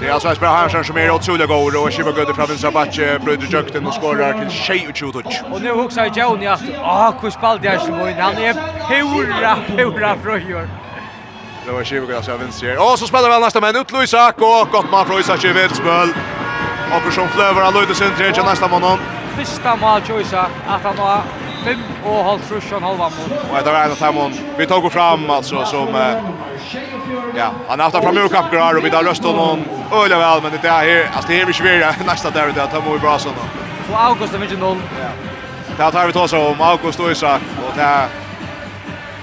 Det är alltså Esper Hansson som är otroligt god och Shiva Gudde från vänstra backe bryter jukten och skorar till tjej och tjototch. Och nu också är Johnny att ah hur spalt det som så bra. Han är pura, pura fröjor. Det var Shiva Gudde som vänster. Och så spelar väl nästa minut Luisak och gott man från Isak vid spel. Och som flövar han Luisak sin tredje nästa månad. Första mål Luisak att han har fem och halv trushan halva mot. Och det var en av dem vi tog fram alltså som eh, ja, han har haft fram ur kappgrar och vi har röst honom öliga väl men det är här alltså det är vi svåra nästa där det tar vi bra såna. Och August är mycket noll. Ja. Det tar vi då så om August och Isak och det är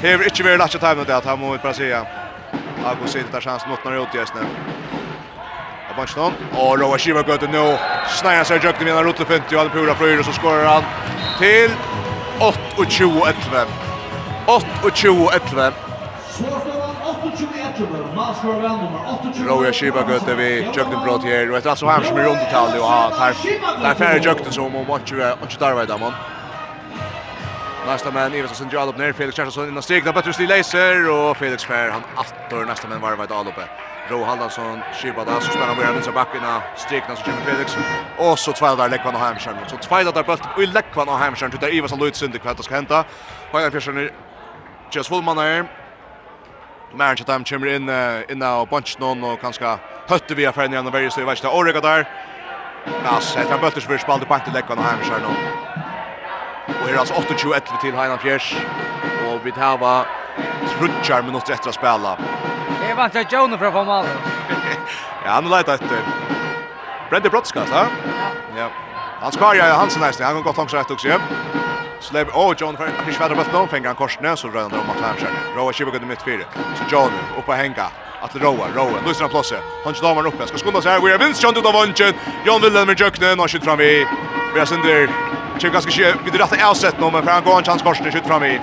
Hever inte varit lätt att ta med det att han mot Brasilien. August sitter där chans mot när utgäst nu. Abansson och Roa Shiva går till nu. Snäjar sig jukt med en rotlefunt och han pura fröjer och så skorar han till 8-20-11. 8-20-11. Roja Shiba gøtte vi Jökten brot her, og etter altså han som er undertallig, og han tar, tar færre Jökten som om 8-20 darvei damon. Nästa man Eva som drar upp ner Felix Kjaersson innan stegna bättre stil laser och Felix Fär han attor nästa man varva ett alloppe. Ro Haldansson, Shiba där så spelar han med backarna, strikna så kommer Felix. Och så två där Lekvan och Hamskärn. Så två där bult och Lekvan och till tutar Ivar som Lloyd Sunde kvätt ska hämta. Hajar Persson just full man där. Märch att han kommer in in där bunch någon och kanske hötte vi affären igen och varje så i värsta Orega där. Nas, det är bulters för spalt på till Lekvan och Hamskärn. Och är alltså 28-11 till Heinan Fjärs. Och vi tar va trutchar minuter efter att spela. Jag vant att Jonah från från mål. Ja, han lät att Brenda Brottskast, va? Ja. Han skar ju Hansen nästan. Han går gott långsamt också. Slab oh John för att svära bort någon fingrar korsne så rör han om att han skär. Roa Chibuga det mitt fyra. Så John upp och hänga. Att Roa, Roa, lyssna på sig. Han slår man upp. Jag ska skunda så här. Vi är vinst John ut av vånchen. John Wilhelm med jöknen och skjuter fram i. Vi är sen där. Chibuga ska vi vid rätta avsätt nu men för han går en chans korsne skjuter fram i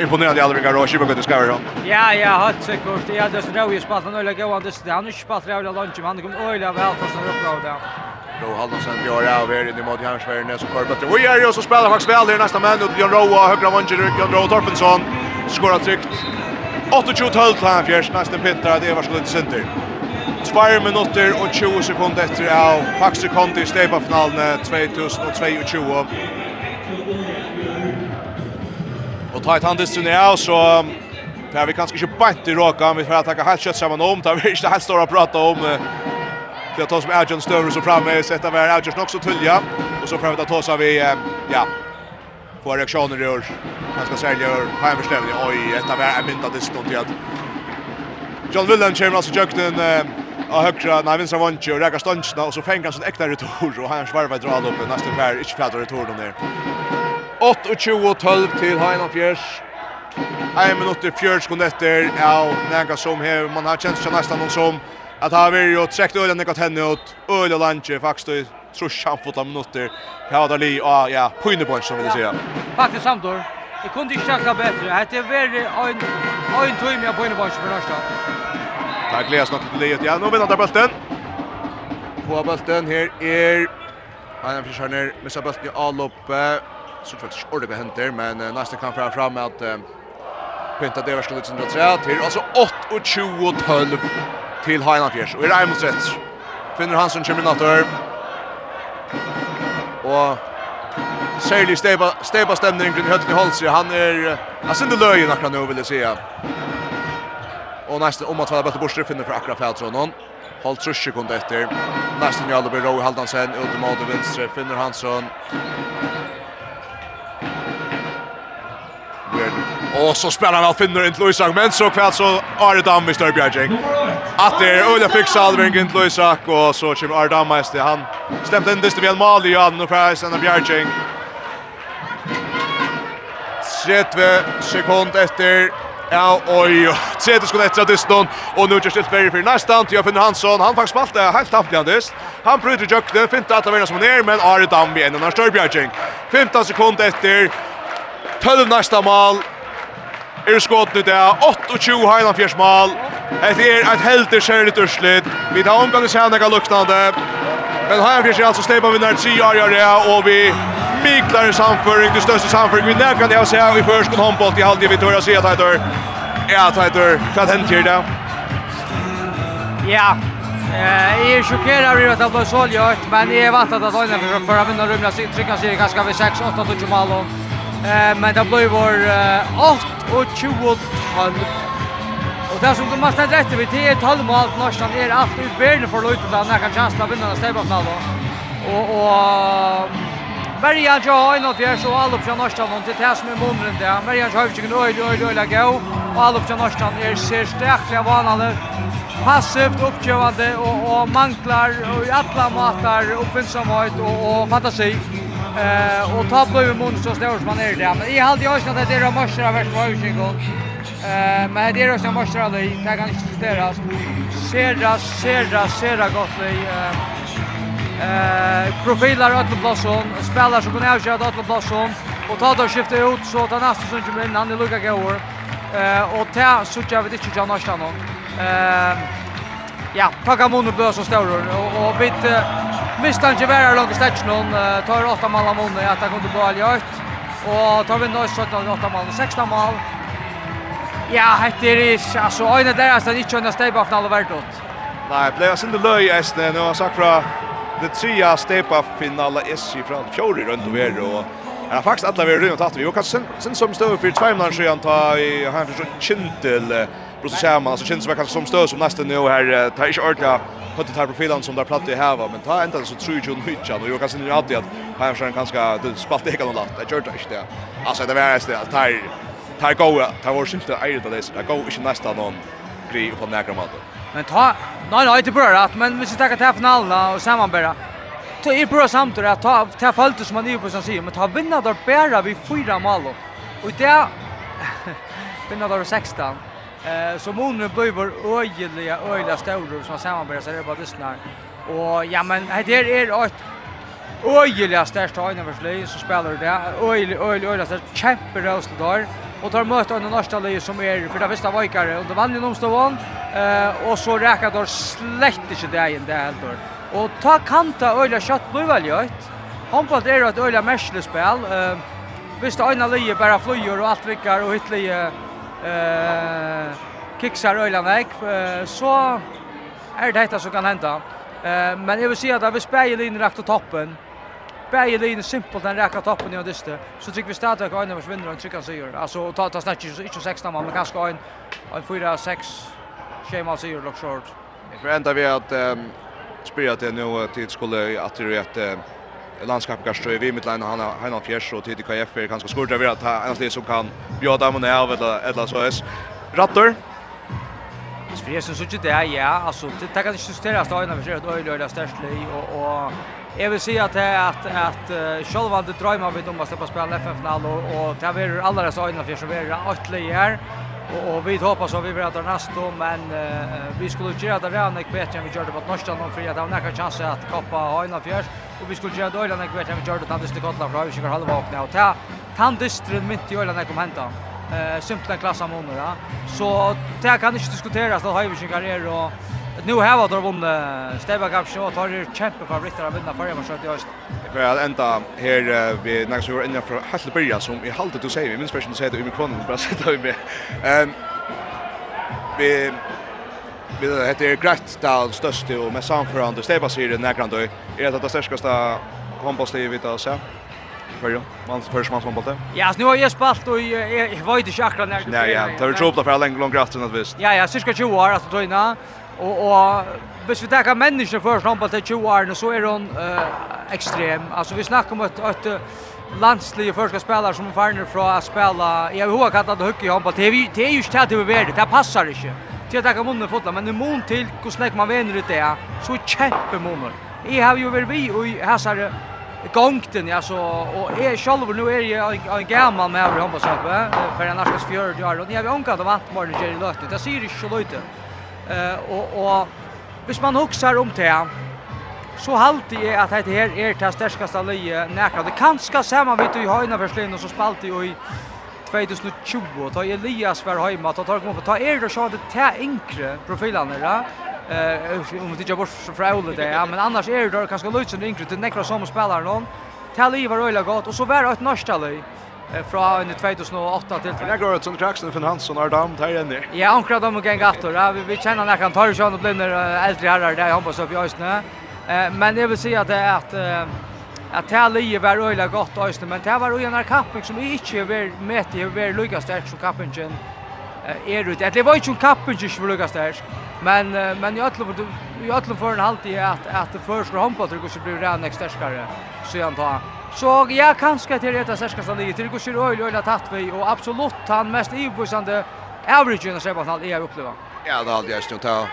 imponerande aldrig alla vilka rörelser det ska vara. Ja, ja, hatt säkert. Ja, det är så då ju spalt några gå och det han har spalt rävla lunch men han kommer öliga väl för så upp då. Då Hallandsen gör av er in mot Järnsvärden så kör bättre. Vi är ju så spelar faktiskt väl där nästa man och Jon Roa högra vänster Jon Roa Torpensson skorar tryckt. 8-2-12 här fjärs nästa pittar det var skulle inte center. 2 minuter och 20 sekunder efter av Faxe Conti i stedet finalen 2022. Och tar ett handelstur ner så Per vi kanske inte bant i råka vi får attacka helt kött samman om, Det vi inte helt stora prata om. Det tar som Agent Stövre så framme, sätta vär Agent också tullja Och så får vi ta oss av i, ja, få reaktioner gör, ganska sälja år Har en förställning. Oj, detta är myntat i stånd till att John Willen kommer alltså jöknen av högra, nej vinstra vantje och räkar ståndsna och så fänger han sin äkta retur och han svarvar drar upp nästa vär, inte fjärdar retur de ner. 8-20-12 til Heinan Fjers. En minutt i fjørs kun etter av nega som her. Man har kjent seg nesten noen som at ha vi jo trekt øyne nekka tenne ut. Øyne landje faktisk i trusja anfotla minutter. Her har li og ja, pynebånd som vil jeg si. Faktisk samtår. Jeg kunne ikke sjekka bedre. Hette er veldig øyne tøyme av pynebånd som er norska. Det gledes nok til livet. Ja, nå vinner han bulten. Få bulten her er... Han er fyrst her ned, missa bulten i A-loppet så tror jag inte ordet vad händer, men nästa kan fram fram med att uh, det Devers skulle till 103, till alltså 8 och 20 och 12 till Highland Fjärs Och i det mot rätt. Finner han Hansson Terminator. Och Särlig steba, steba stämning kring Hötni Holsi. Han är... Han synder löjen akkurat nu vill jag säga. Och nästa om att vara bättre borster finner för akkurat Fältronon. Håll trusch sekund efter. Nästa njöl blir Rowe Haldansen. Ut i mot venstre finner Hansson. Och så spelar han finner inte Luisak men så kväll så Arne Dam i Störbjärging. Att det är Ulla fick Salving inte Luisak och så kommer Arne Damm mest han stämde in det väl mål i Jan och Färjs ända Bjärging. 30 sekund efter Ja, oj, tredje skulle efter distan och nu just ett very för nästan till finner Hansson. Han faktiskt spalt helt tappt han. Han bryter jökte, fint att vara som ner men Arne Damm igen och Störbjärging. 15 sekunder efter 12 nästa mål er skått nu det 28 heilan fjersmal. Det er et helt kjærligt urslit. Vi tar omgang i sene kan luktande. Men Highland fjers er altså stepan vinner 10 år gjør det, og vi miklar en samføring, det største samføring vi nærkan det å se i førskon håndbolt i halvdige Victoria tør å. Ja, heitor, hva hent her da? Ja, Eh, är chockerad över att Alba så gjort, men är vant att att Oilers försöker vinna rumla sig trycka sig ganska vid 6 8 touch mål. Eh, men det blev vår 8 och 20 12. Och där som du måste rätta vid det är 12 mål nästan är allt i världen för Luton där när kan chansa att vinna stäva match då. Och och Maria Joy en av så all upp från nästan och till här med är månaden där. Berja har ju inte öde öde öde lägga Och all upp från nästan är ser starka vanande. Passivt uppgivande och och manklar och i alla matar uppfinnsamhet och och fantasi. Eh och ta blue mun så stor som man är där. Men i halt jag ska det där marscher av värst var ju. Eh men det är också marscher av det där kan inte störas. Serra serra serra gott vi eh eh profilar åt Blossom, spelar som kunde avgöra åt Blossom och ta då skifta ut så att nästa som kommer in han är Luka Gower. Eh och ta så jag vet inte jag nästa någon. Eh ja, ta kan mun blåsa stor och och vet Mistan Gevera långt stäck någon tar åtta mål av under att han kom till boll och tar vinner så att åtta mål 16 mål. Ja, det är alltså en av deras att inte kunna stäpa från alla värdet. Nej, blev sen det löj ästne nu har sagt från det trea stepa finala SC från fjärde runt och vidare och Ja, faktiskt alla vi runt att vi och sen sen som står för två månader sedan ta i han försökt kintel Bruce Sherman alltså känns det kanske som stöd som nästa nu här tar inte ordla hade tar profilen som där platt i här men ta inte så tror ju nu inte och jag kan se alltid att här sen kanske det spalt det kan låta det gör det inte alltså det är det att tar tar gå tar vår syfte är det det går inte nästa någon grej på nägra mat men ta nej nej inte bra att men vi ska ta till finalen och sammanbära Ta i bra samtur att ta ta fallt som man är på som säger men ta vinna där bära vi fyra mål. Och det vinna där 16. Eh så månen blir öjliga öjliga stor som samarbetar så det bara lyssnar. Och ja men det är är ett öjliga störst tagna för slöj så spelar det öjliga öjliga öjliga så kämpar det oss där och tar möte en nästa norska som är för det första vikare och det vann ju ståvan eh och så räkar då slett inte det in det helt. Och ta kanta öjliga kött blir väl gjort. Han på det är ett öjliga mästerspel. spel. Eh visst ena löj bara flyger och allt vickar och hittar eh kiksar öliga väg så är det detta som kan hända. Eh men jag vill säga att vi spelar in rakt på toppen. Bäge linjen simpelt den räcka toppen i och. Så tycker vi starta att Öjnevers försvinner och trycker sig ur. Alltså ta, ta snart inte, inte 16 man, men kanske en, en 4-6 schema sig gör lock short. Jag förväntar vi att ehm spela till nu till skulle att det är ett landskapet kanske strøy vi mittlein han han har fjärs och till KF är ganska skurt över att han är som kan bjuda dem ner eller eller så är Rattor? Hvis vi synes ikke det, ja, altså, det, det kan ikke justere støyene for seg at øyne er det største i, og, og jeg vil si at, at, at uh, selv om det drømmer vi om å slippe å spille FF-final, og, og det er aller støyene for seg som er åttelig her, Och, och vi hoppas att vi vill att nästa men uh, vi skulle göra det redan ett bättre än vi gjorde mot Norrland om det var näka chans att koppa Hajna fjärs och vi skulle göra det redan ett bättre än vi gjorde när det stod kottla från Hajna halva vakna och ta tandistren mynt i Hajna kom hända eh simpla klassar månader så det kan inte diskuteras att Hajna är och Nu har vi det vunnit Steva Kapsjö och tar ju kämpe favoriter att vinna förra matchen i öst. Det går att ända här vi när så för från Hasselberga som i halvt du säger min special säger det i mikrofonen bara sätta vi med. Ehm vi vi heter är grätt där störst och med samförande Steva sig det nägrand då. Är det att det största handbollslivet att för ju man först man som bollen. Ja, nu har jag spalt och jag vet inte akkurat när. Nej, ja, det är ju trubbel för länge långt rätt sen att visst. Ja, ja, cirka 20 år att då innan. Och och hvis vi tar människor för framför till 20 år så är hon eh extrem. Alltså vi snackar om ett ett landslige första spelare som farnar från att spela Jag har kan det hugga i handboll. Det är ju det är ju stad över det. Det passar inte. Till att ta munnen fotboll men nu mon till hur snack man vänner ut det så kämpe munnen. Jag har ju väl vi och här så gångten så, och är själv nu är jag en gammal med handbollshoppe för annars ska 40 år och ni har ju ankat vant morgon i lötet. Det ser ju så lite. Eh och och hvis man huxar om det så halt det att det här är det starkaste läget näka. Det kanske samma vet du i höjna förslin och så spalt det i 2020 och ta Elias var hemma ta tag på ta er och så det te inkre profilerna där. Eh om det jobbar så fraule det ja men annars är det kanske lite inkre till nekra som spelar någon. Tali var öliga gott och så var ett norsk tali fra under 2008 til. Det går ut som Kraksen för Hansson har damt här inne. Ja, han dem om gäng gator. Ja, vi, vi känner när han tar sig och blir äldre herrar där han hoppas upp i Östnö. Eh, men jag vill säga att det är att att det här livet var öjla gott Östnö, men det här var ju en kappning som inte var med i var lika stark som kappningen är ut. Det var ju en kappningen som var lika stark. Men men jag tror jag tror för en halvtid att att det första handbollen blir bli rätt starkare. Så jag antar Så ja, kanskje til dette særskast han i. Til Gusir Øyl, tatt vi, og absolutt han mest ibuisande avrigen av Sebastian i er oppleva. Ja, det har jeg snutt ta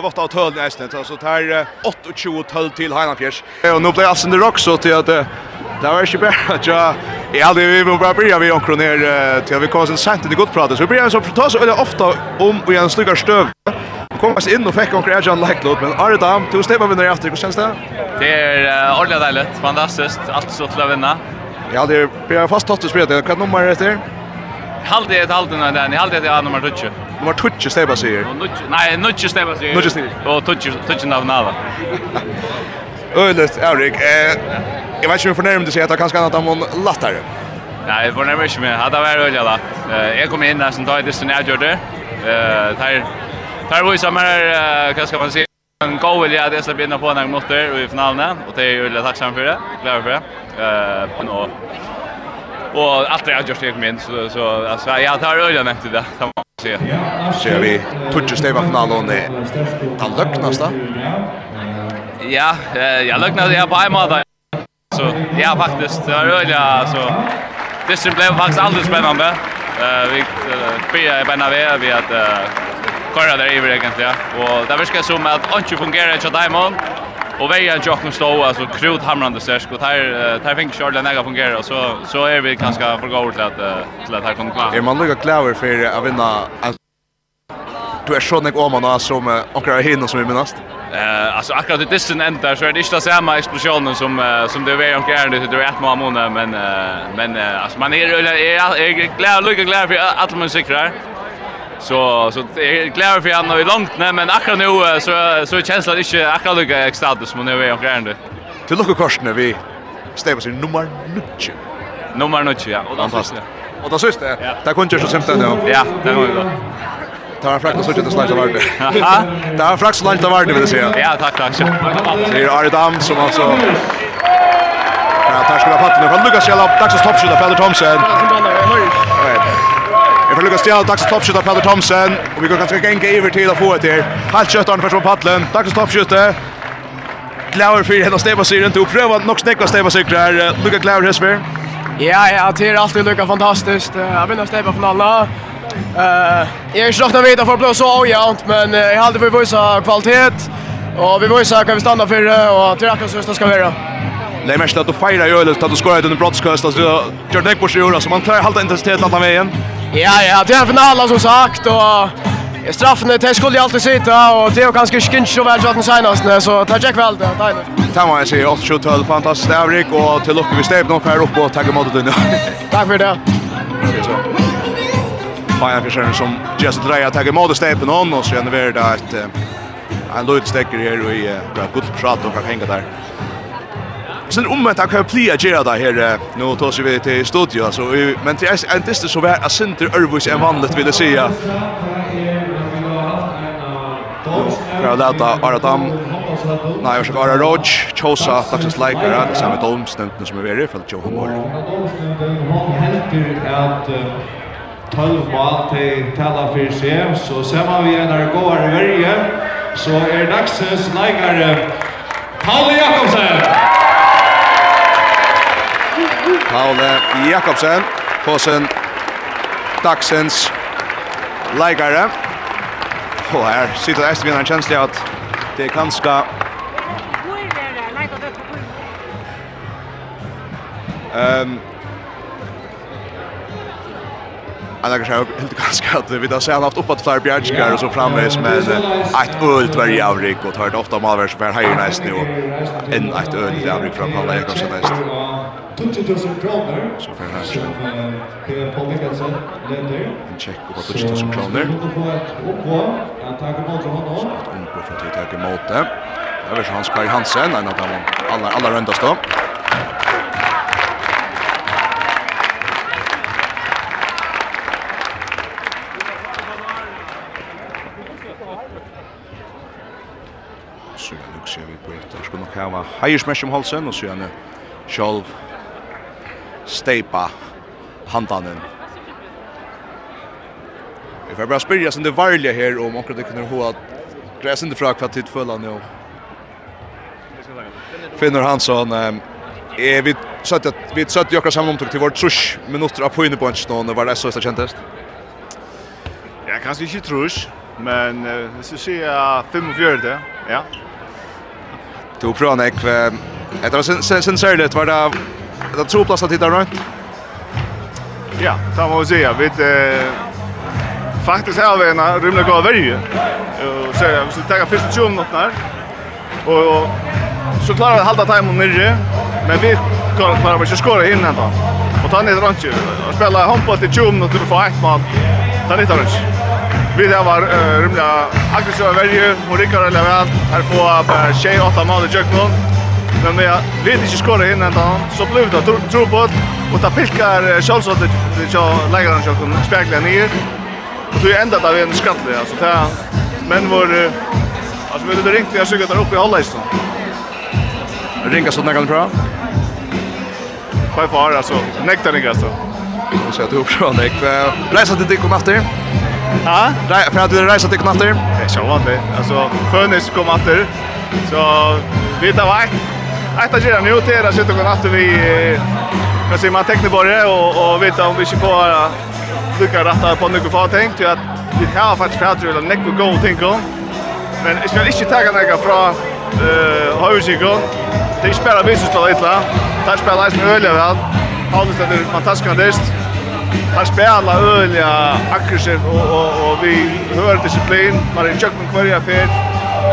Vått av tøl i Eisnet, så det er 28 tøl til Heinafjers. Og nå ble jeg rock, så til at det var ikke bare at jag Ja, det vi må bara börja vi omkring ner till vi kommer sen sent i prata. Så Vi börjar så ta så ofta om vi en sluggar stöv kom oss in och fick onkel Erjan Laklot men är du dam två steg vinner efter hur känns det? Det är uh, ordentligt deiligt, fantastiskt, allt så till att vinna. Ja, det blir fast tatt att spela. Vad nummer är det? Halde ett halde när den, halde det är nummer 20. Nummer 20 steg bara säger. Nej, 20 steg bara säger. 20 steg. Och 20 20 av nava. Ölet, Erik. Eh, jag vet inte hur förnärmd du säger att det kanske annat om hon lattare. Nej, jag förnärmer inte mig. Det var ölet. Jag kom in där som tar det som jag gjorde. Eh, tar Här var ju som här, vad ska man säga, en god vilja det SLB vinner på några minuter i finalen. Och det är ju väldigt tacksam för det, glad för det. Uh, och, och allt det jag just kom in, så, så alltså, jag tar öliga nämnt i det. Se. Ser vi touch steva finalen är han löknast Ja, jag löknade jag på hemma Så ja faktiskt det är öliga så det blev faktiskt alldeles spännande. Eh vi blir bara vi att köra där över egentligen. Och där verkar som att inte fungerar inte Diamond. Och vi är ju också stå alltså krut hamrande särsk och här här fick Charles lägga fungera så så är vi ganska för gå till att till att här kommer kvar. Är man lugg klar för att vinna du är sån om man som åker hinner som vi minst. Eh alltså akkurat i dissen ända så är det inte samma explosionen som som det var omkring det det är ett månad men men alltså man är är glad lugg glad för att man sikrar. Så så jag är glad för han är långt nej men akkurat nu så så känslan är inte akkurat lika extatisk som nu är jag det. Till lucka kosten vi stävs i nummer 9. Nummer 9 ja. Och då så. Och då så det. Där kunde ju så simpelt då. Ja, det var ju Tar han frakt så inte släta vart. Ja. Tar han frakt så långt vart vill säga. Ja, tack tack. Det är Arne Dam som alltså Ja, tack ska du ha patten. Lucas Jalap, tack så stoppskjuta Pelle Thomsen. Jag får lycka stjäl dags toppskytta Pelle Thomsen och vi går kanske gänga över till att få ett här. Halt köttan först på paddeln. Dags toppskytte. Glauer för henne stäva sig runt och pröva att nog snäcka stäva sig där. Lucka Glauer Hesper. Ja, ja, det är alltid lukka fantastiskt. Jag vinner stäva finalen. Eh, jag är sjokad vet att för blå så ojämnt, men jag hade för vissa kvalitet och vi visar kan vi stanna för och till att så ska vara. Det är mest att du firar ju eller att du skorar under brottskast alltså gör det på sig så man klarar hålla intensitet alla han vägen. Ja, ja, det är en final som sagt och straffen det skulle ju alltid sitta och det är ganska skinch och väl den senaste så tack jag väl det där. Tamma säger 8-12 fantastiskt avrik och till lucka vi stäpp någon här upp och tagga mot den. Tack för det. Bayern Fischer som just dreja tagga mot steppen on och så är det att en lutstecker här och i bra gott prat och kan hänga där. Sen om jag kan plia gera det här nu tar sig vi till studio så men det är en distans så vär att center Örvus är vanligt vill säga. Fra data Aradam Nei, jeg skal være Roj, Kjosa, Dagsens Leikere, det samme domstentene som er veri, for det er jo humor. Heldur att 12 mål til tala fyrir seg, så ser man vi en gåar verje, så er Dagsens leikare Paul Jakobsen! Paule Jakobsen, Posen, Dagsens, Leikare. Og her sitter det Estvinn kjenslig at det er ganske... Um, Han har kanske helt ganska att vi har sen haft uppåt fler bjärskar och så framvis men ett ölt var jävligt och hört ofta om som för höjer näst nu en ett ölt jävligt från alla jag kanske näst. Så för här som på vilket sätt länder en check på 2000 kronor. Han tar emot honom. får för att ta emot det. Det är Hans Kai Hansen, en av de alla, allra röndaste. ja, heiersmesh om halsen och så gärna själv stepa handanen. Vi får bara spyrja sin det varliga här om akkurat det kunde ha att gräs inte fråga kvart tid fulla nu. Finner Hansson ehm är vi så att vi så att jag samman til till vårt sush minuter på inne på en stånd var det så det kändes. Ja, kanskje ikke trusch, men uh, hvis ser sier 45, ja. Du to prøvene jeg etter å sensere litt, var det det tro plass att hitta runt? Ja, det må vi si. Vi eh, faktiskt är vi en rymlig god värje. Och så vi skulle ta första 20 minuterna Og så klarar vi å halta timen nere, men vi klarar vi ikke skora in den då. Och ta ned runt Og Och spela handboll i 20 minutter for ett mål. Ta ned inte runt. Vi där var uh, rymliga aggressiva värju och Rickard eller väl. Här får bara tjej åtta mål i Jöknon. Men vi vet inte skåra in ända. Så blev det tro på och ta pilkar Charlesson det jag lägger den Jöknon speglar ner. Och det ända där vi en skattlig alltså där men var alltså vi det ringt vi har sökt där uppe i Hallästan. Ringa så någon bra. På far alltså nektar ni gäster. Jag ska ta upp från nektar. Läs att det kommer efter. Ja? Nej, för att du rejsa till knatter? Det är så det. Alltså, Fönnes kom åter. Så, vi tar vart. Att jag gärna nu till att sitta och natten vi... Kan se man tekniborre och, och veta om vi ska få lycka rätta på något för tänkt ju att vi har faktiskt pratat om neck och goal tänker. Men jag ska inte ta några från eh Hausigo. Det spelar visst att illa. Där spelar Leisen Ölja väl. det är fantastiskt. dest han spelar öliga aggressivt och och och vi hör disciplin var i chucken kvarja för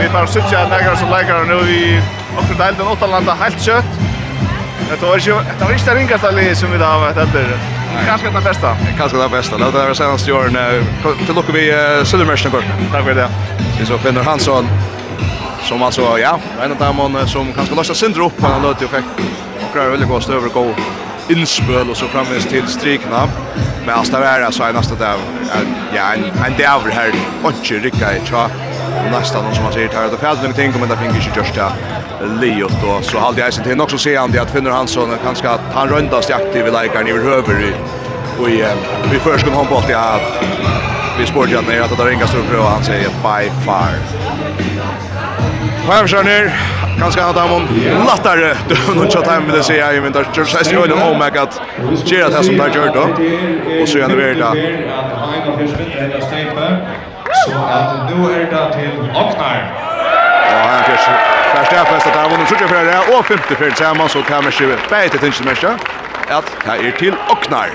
vi tar sötja några som lägger nu i och det den åtta landa helt kött Det var ju det var inte ringa stall som vi har varit där. Kanske det bästa. Kanske det bästa. Låt det vara senast Jorn till lucka vi Södermärsen kort. Tack för det. Vi så finner Hansson som alltså ja, en av dem som kanske lossar synder upp han låter ju fick och kör väldigt gott över goal inspel och så framvis till strikna. Men alltså det är så är där ja en en där över här och rycka i tja. Nästan någon som har säger här det fält men ting men det finns ju just där Leo då så hade jag sett också se han det att finner Hansson kanske att han rundast aktiv i likern i över i och i vi förskon hon bort att vi spår ju att det ringas upp och han säger by far Hemsjörner, ganska att han lattare någon chat hem det säger jag men där just så är det oh my god. Gerard har som där gjort då. Och så är det väl där. Så att nu är det till Oknar. Ja, han fick Fast jag fast att han vunnit 70 för det och 50 för tillsammans så kan man ju bäta till semester. Att här är till Oknar.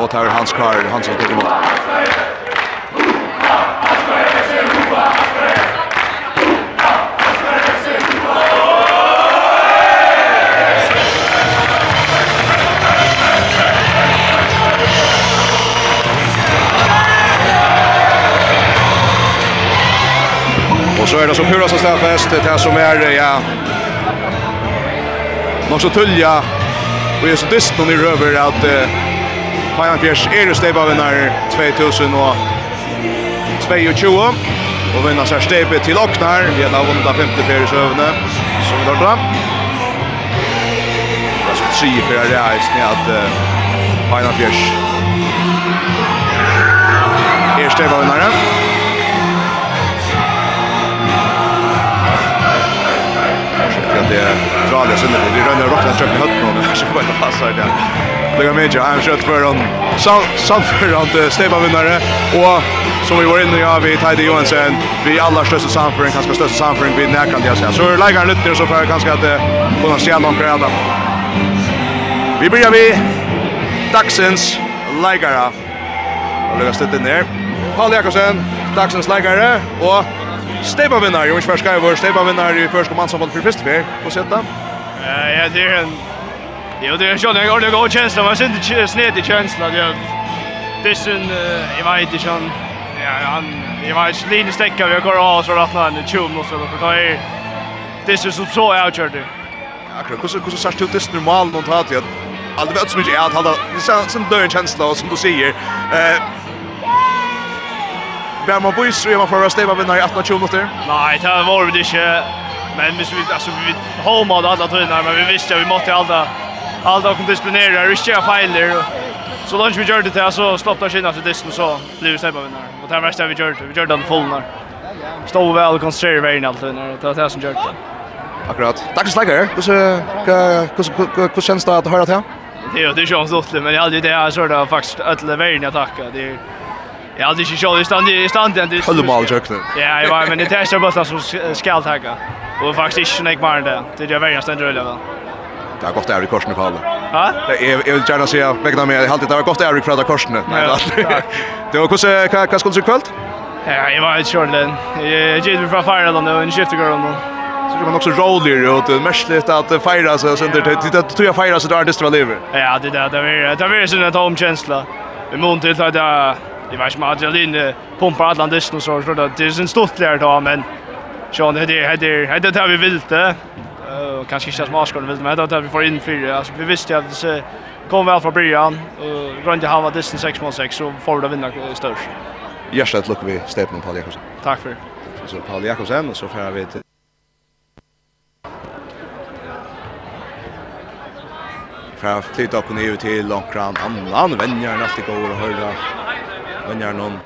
Och tar Hans Karl, Hansson som tog emot. så är det som pura som straffast det här som är ja. Nog så tullja och är så dyst när i röver att eh, Pajan Fjärs är det steg av vinnare 2000 och 22 och vinnar sig steget till Oknar vi har vunnit 50 fjärs övne som vi tar fram. Det Jag ska tre för det här är att eh, Hajan Fjärs är steg av vinnare det drar det sönder. Det rönnar rakt i köpa och någon så på det passar det. Lägga med ju har skött för hon. sant för att Stefan vinnare och som vi var inne ja vi Tide Johansen vi alla största samföring kanske största samföring vi närkan det jag. Så lägger lite så för kanske att kunna se någon gräda. Vi börjar vi Daxens lägare. Och lägger stötten ner. Paul Jakobsen, Daxens lägare och Steba vinnar, Jonas Ferska var Steba vinnar i första mansamboll för första fel. Vad sätter? Ja, ja, det är en Jo, det är ju en ordentlig god känsla, men sen det snett i känslan det det är sen jag vet inte han ja, han jag vet inte stäcka vi går av så rätt när tjum och så då för det det är så så outcher det. Akkurat, hur så hur så sagt du det normalt och att jag aldrig vet så mycket att han det är som dörr känsla och som du säger eh Bär man boys så är man förra stäva vinnare i 18 minuter. Nej, det var det inte. Men hvis vi alltså vi homade alla tränare men vi visste att vi måste alla alla kom disciplinera och riskera fejler. Så lunch vi gjorde det så stoppar skinna så disken så blev vi stäva vinnare. Och det värsta vi gjorde, vi gjorde den fullnar. Stod väl och koncentrerade vägen allt när Det var det som gjorde det. Akkurat. Tack så mycket. Hur så hur hur känns det att höra det här? Det är det är ju så men jag hade det här så där faktiskt alla vägen att. Det är Ja, det är ju så i stand i stand ändå. Håll mal jökna. Ja, jag var men det testar bara som skall tagga. Och faktiskt inte jag mer där. Det är värre stand rulla väl. Det har gått Erik Korsen i alla. Ja? Jag vill gärna säga, vägna med, jag har gått där i att Korsen. Nej, det var kusse, vad skulle du kvällt? Ja, jag var ett short den. Jag gick från Fireland och en skiftegård då. Så det var också roller och det mestligt att fira så sen det titta tror jag fira så där det var lever. Ja, det där det var det var ju en tom känsla. Vi måste till att det var som adrenalin pumpar alla disken så så det är en stort lär då men så det det det det det vi vill det och kanske inte så mycket skulle vill men det vi får in för alltså vi visste att det kom väl från början och runt det halva disken 6 mot 6 så får det vinna störst. Hjärtat lukkar vi Stefan Paul Jakobsen. Tack för det. Så Paul Jakobsen och så får vi till fra flytta upp och ner till Långkran. Annan vänjer nästa går och höra vänjar någon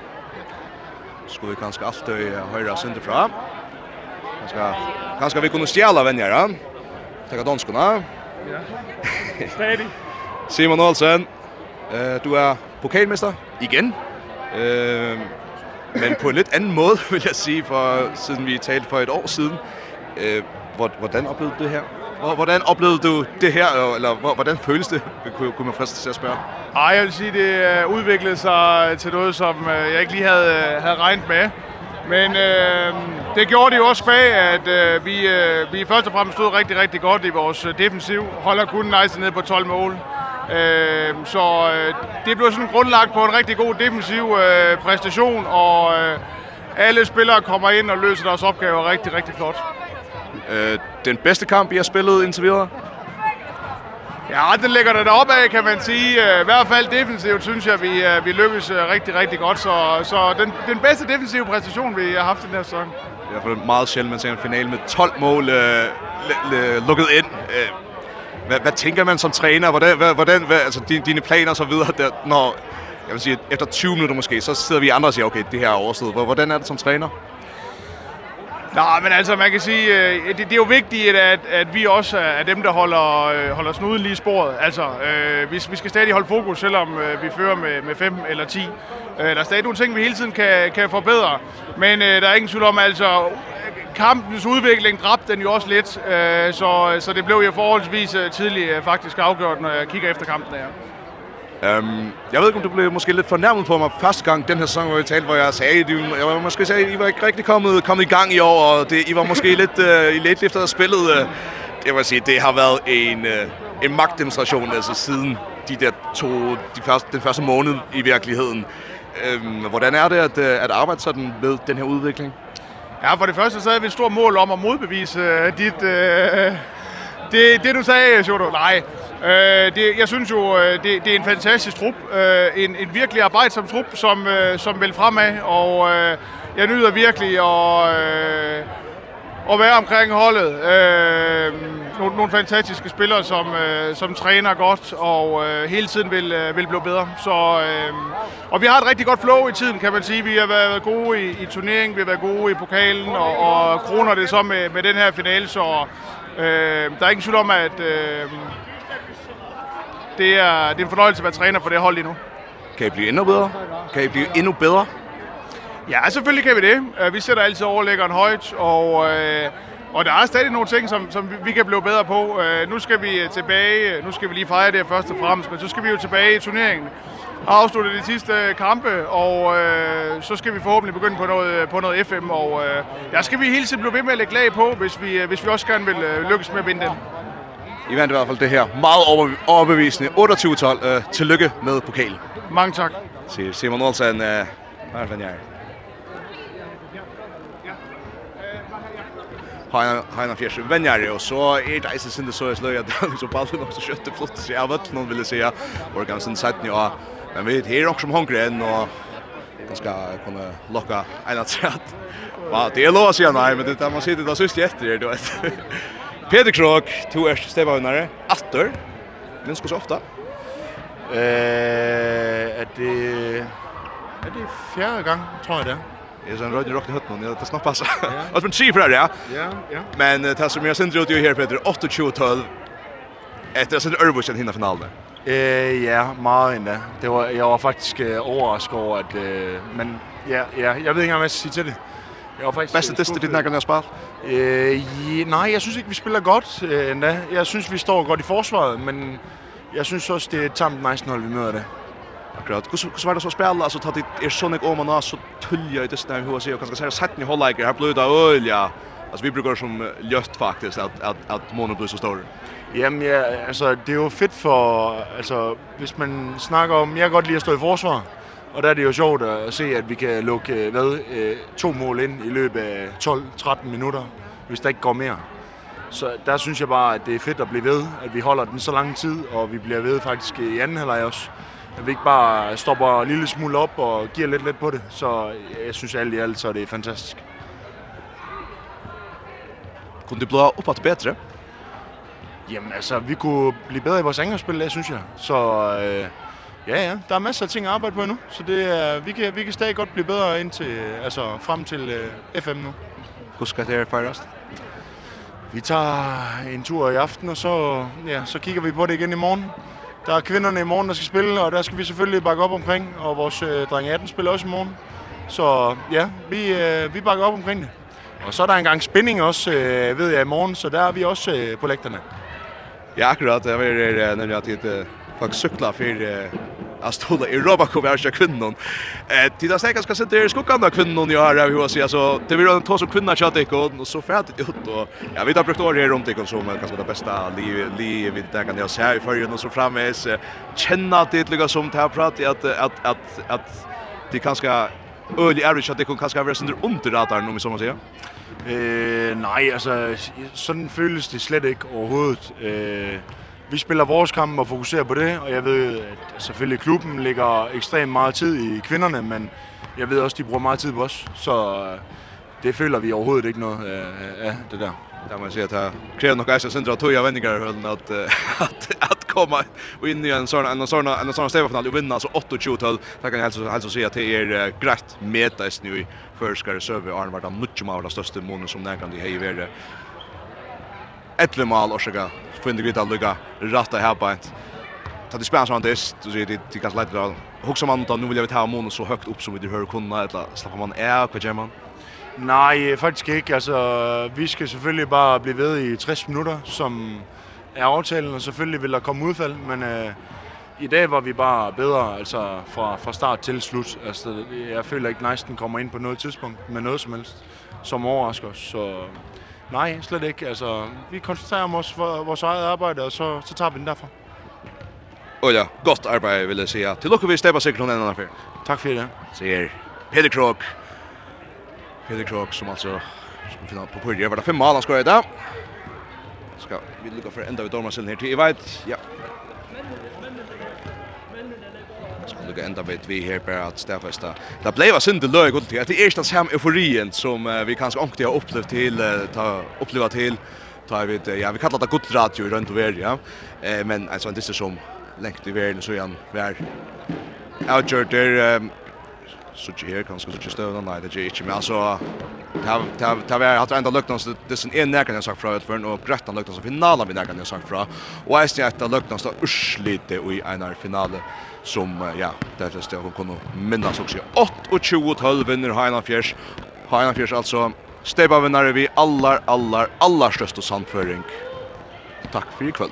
skulle vi kanske alltid höra synder fra. Kanske kanske vi kunde stjäla vänjar. Tacka danskarna. Ja. Steady. Simon Olsen. Eh du är pokalmester igen. Ehm men på en lidt anden måde, vil jeg sige, for siden vi talte for et år siden. Eh hvordan oplevede du det her? Hvordan oplevede du det her, eller hvordan føles det, kunne man fristes til at spørge? Ej, jeg vil sige, det udviklede sig til noget, som jeg ikke lige havde, havde regnet med. Men øh, det gjorde det jo også kvæg, at øh, vi, øh, vi først og fremmest stod rigtig, rigtig godt i vores defensiv. Holder kun nice ned på 12 mål. Øh, så øh, det blev sådan grundlagt på en rigtig god defensiv øh, præstation, og øh, alle spillere kommer ind og løser deres opgaver rigtig, rigtig flot. Øh, den bedste kamp, I har spillet indtil videre? Ja, den ligger der deroppe af, kan man sige. I hvert fald defensivt synes jeg, vi, vi lykkes rigtig, rigtig godt. Så, så den, den bedste defensive præstation, vi har haft i den her sæson. I hvert fald meget sjældent, man ser en finale med 12 mål øh, lukket ind. Hvad, hvad tænker man som træner? Hvordan, hvad, hvordan hvad, altså, dine, dine planer og så videre, der, når jeg vil sige, efter 20 minutter måske, så sidder vi andre og siger, okay, det her er overstået. Hvordan er det som træner? Nej, men altså, man kan sige, det, det er jo vigtigt, at, at vi også er dem, der holder, holder snuden lige i sporet. Altså, øh, vi, vi skal stadig holde fokus, selvom øh, vi fører med, med 5 eller 10. Øh, der er stadig nogle ting, vi hele tiden kan, kan forbedre. Men øh, der er ingen tvivl om, altså, kampens udvikling dræbte den jo også lidt. Øh, så, så det blev jo forholdsvis tidligt faktisk afgjort, når jeg kigger efter kampen her. Ehm jag vet inte om du blev måske lidt fornærmet på mig første gang den her sæson hvor vi talte hvor jeg sagde du jeg var måske sagde I var ikke rigtig kommet kommet i gang i år og det I var måske lidt uh, i late efter spillet uh, det var sige det har været en uh, en magtdemonstration altså siden de der to de første den første måned i virkeligheden. Ehm hvordan er det at at arbejde sådan med den her udvikling? Ja, for det første så havde vi et stort mål om at modbevise dit uh, Det det du sagde, Sjordo. Nej. Øh, det jeg synes jo det det er en fantastisk trup, øh, en en virkelig arbejdsom trup som øh, som vil fremad og øh, jeg nyder virkelig og øh, at være omkring holdet. Øh, nogle, nogle fantastiske spillere, som, øh, som træner godt og øh, hele tiden vil, øh, vil blive bedre. Så, øh, og vi har et rigtig godt flow i tiden, kan man sige. Vi har været gode i, i turneringen, vi har været gode i pokalen, og, og kroner det så med, med den her finale. Så Øh, der er ingen tvivl om, at øh, det, er, det er en fornøjelse at være træner for det hold lige nu. Kan I blive endnu bedre? Kan I blive endnu bedre? Ja, selvfølgelig kan vi det. Vi sætter altid overlæggeren højt, og øh, Og der er stadig nogle ting, som, som vi kan blive bedre på. Øh, nu skal vi tilbage, nu skal vi lige fejre det først og fremmest, men så skal vi jo tilbage i turneringen og afslutte de sidste kampe, og øh, så skal vi forhåbentlig begynde på noget, på noget FM, og øh, der skal vi hele tiden blive ved med at lægge lag på, hvis vi, hvis vi også gerne vil øh, lykkes med at vinde den. I vandt i hvert fald det her meget overbevisende 28-12. Uh, tillykke med pokalen. Mange tak. Se, Simon Olsen, øh, Marvin er? har han fjärs vänjare och så är det inte Sinde så är löja där så ballen också skötte flott så jag vet någon ville säga och ganska satt ja. Men vi är också som hungrig än och ganska kunna locka en att säga att va det är lås igen nej men det där man sitter där sist efter det då Peter Krok två är stävvinnare åter men ska så ofta eh att det är det fjärde gång tror jag det Är så en röd rock i hötten, det ska passa. Alltså men för det, ja. Ja, ja. Men det som jag synd ut ju här Peter 28-12. Efter sen Örbuschen hinner finalen. Eh ja, meget endda. Det var jeg var faktisk øh, overrasket over at øh, men ja, ja, jeg ved ikke om jeg skal sige til det. Jeg var faktisk bästa testet ditt nakken spel. Eh nej, jeg synes ikke vi spiller godt øh, endda. Jeg synes vi står godt i forsvaret, men jeg synes også det er et tamt nice hold vi møder det. Akkurat. Hur var det så spela alltså tatt är sån jag om och så tullja i det där hur jag och kanske säga sätt ni hålla i här blöda olja. Alltså vi brukar som löst faktiskt att att att månen blir så stor. Jamen, ja, altså, det er jo fedt for, altså, hvis man snakker om, jeg kan godt lide at stå i forsvar, og der er det jo sjovt at se, at vi kan lukke hvad, to mål ind i løbet af 12-13 minutter, hvis der ikke går mere. Så der synes jeg bare, at det er fedt at blive ved, at vi holder den så lang tid, og vi bliver ved faktisk i anden halvleg også at vi ikke bare stopper en lille smule op og giver lidt lidt på det. Så jeg synes alt i alt, så det er fantastisk. Kunne det blive oppe til bedre? Jamen altså, vi kunne blive bedre i vores angrebsspil, det synes jeg. Så øh, ja, ja, der er masser af ting at arbejde på endnu. Så det, er, vi, kan, vi kan stadig godt blive bedre indtil, altså, frem til øh, FM nu. Hvordan skal det fejres? Vi tager en tur i aften, og så, ja, så kigger vi på det igen i morgen. Der er kvinderne i morgen, der skal spille, og der skal vi selvfølgelig bakke op omkring. Og vores øh, dreng 18 spiller også i morgen. Så ja, vi, øh, vi bakker op omkring det. Og så er der engang spænding også, øh, ved jeg, i morgen, så der er vi også øh, på lægterne. Ja, akkurat. Jeg vil øh, nemlig at jeg faktisk sykler for øh, Alltså hon är Europa kommer jag kvinnan. Eh till att säga ska sitta i skuggan av kvinnan jag har av hur så alltså det vill en två som kvinna chat ik och så färdigt ut och jag vet att brukt år runt det som kanske det bästa liv liv vi där kan jag säga i förrun och så framvis känna känna det lika som det här pratar att att att att det kanske ölig är det att det kan kanske vara under under radarn om så man säger. Eh nej alltså sån føles det slet ikke overhovedet. Eh vi spiller vores kamp og fokuserer på det, og jeg ved, at selvfølgelig klubben ligger ekstremt meget tid i kvinderne, men jeg ved også, at de bruger meget tid på os, så det føler vi overhovedet ikke noget øh, af det der. där man ser at det kräver nog kanske centra toja vändningar i höllen att att att komma in i en sån en sån en sån stävfinal och vinna så 8-2 tal. Det kan alltså alltså säga att det är grätt meta nu för ska det server Arne vart mycket mer av det största månen som den kan de ha i etle mål och såga för det gryta lucka rätta här på ett ta det spelar sånt är så ser det det kan lätt då hugsa man då nu vill jag ta mån så högt upp som vi hör kunna eller släppa man är på German. Nej, faktisk ikke. Altså, vi skal selvfølgelig bare blive ved i 60 minutter, som er aftalen, og selvfølgelig vil der komme udfald, men øh, i dag var vi bare bedre altså fra, fra start til slut. Altså, jeg føler ikke, at Neisten kommer ind på noget tidspunkt med noget som helst, som overrasker os. Så Nej, slet ikke. Altså, vi koncentrerer os om vores eget arbejde, og så, så tager vi den derfra. Og ja, godt arbejde, vil jeg sige. Til lukke vi stepper sikkert noen enda før. Takk for det. Sier Peter Krog. Peter Krog, som altså som finner på Pyrje. Var det fem mål han skår i Ska Skal vi lukke for enda ved dommersillen her til. Jeg vet, ja, lukka enda vet vi her på at stafesta. Det blei var synd løg og det er ikke sam euforien som vi kanskje onkte har opplevd til ta oppleva til ta vi ja vi kallar det gott radio rundt over ja. Eh men alltså en disse som lengt i världen så igjen vær outgjort der så ikke her kanskje så ikke då nei det er ikke men altså Det vi hatt enda løgna som det som en nærkan jeg sagt fra utføren, og Grøttan løgna som finalen vi nærkan jeg sagt fra, og eisen jeg etter løgna som urslite i einar finalen, som ja, det fleste av kunne minnas också. 28-12 vinner Heinafjärs. Heinafjärs alltså steba vinnare vi allar, allar, allar största samföring. Tack för ikväll.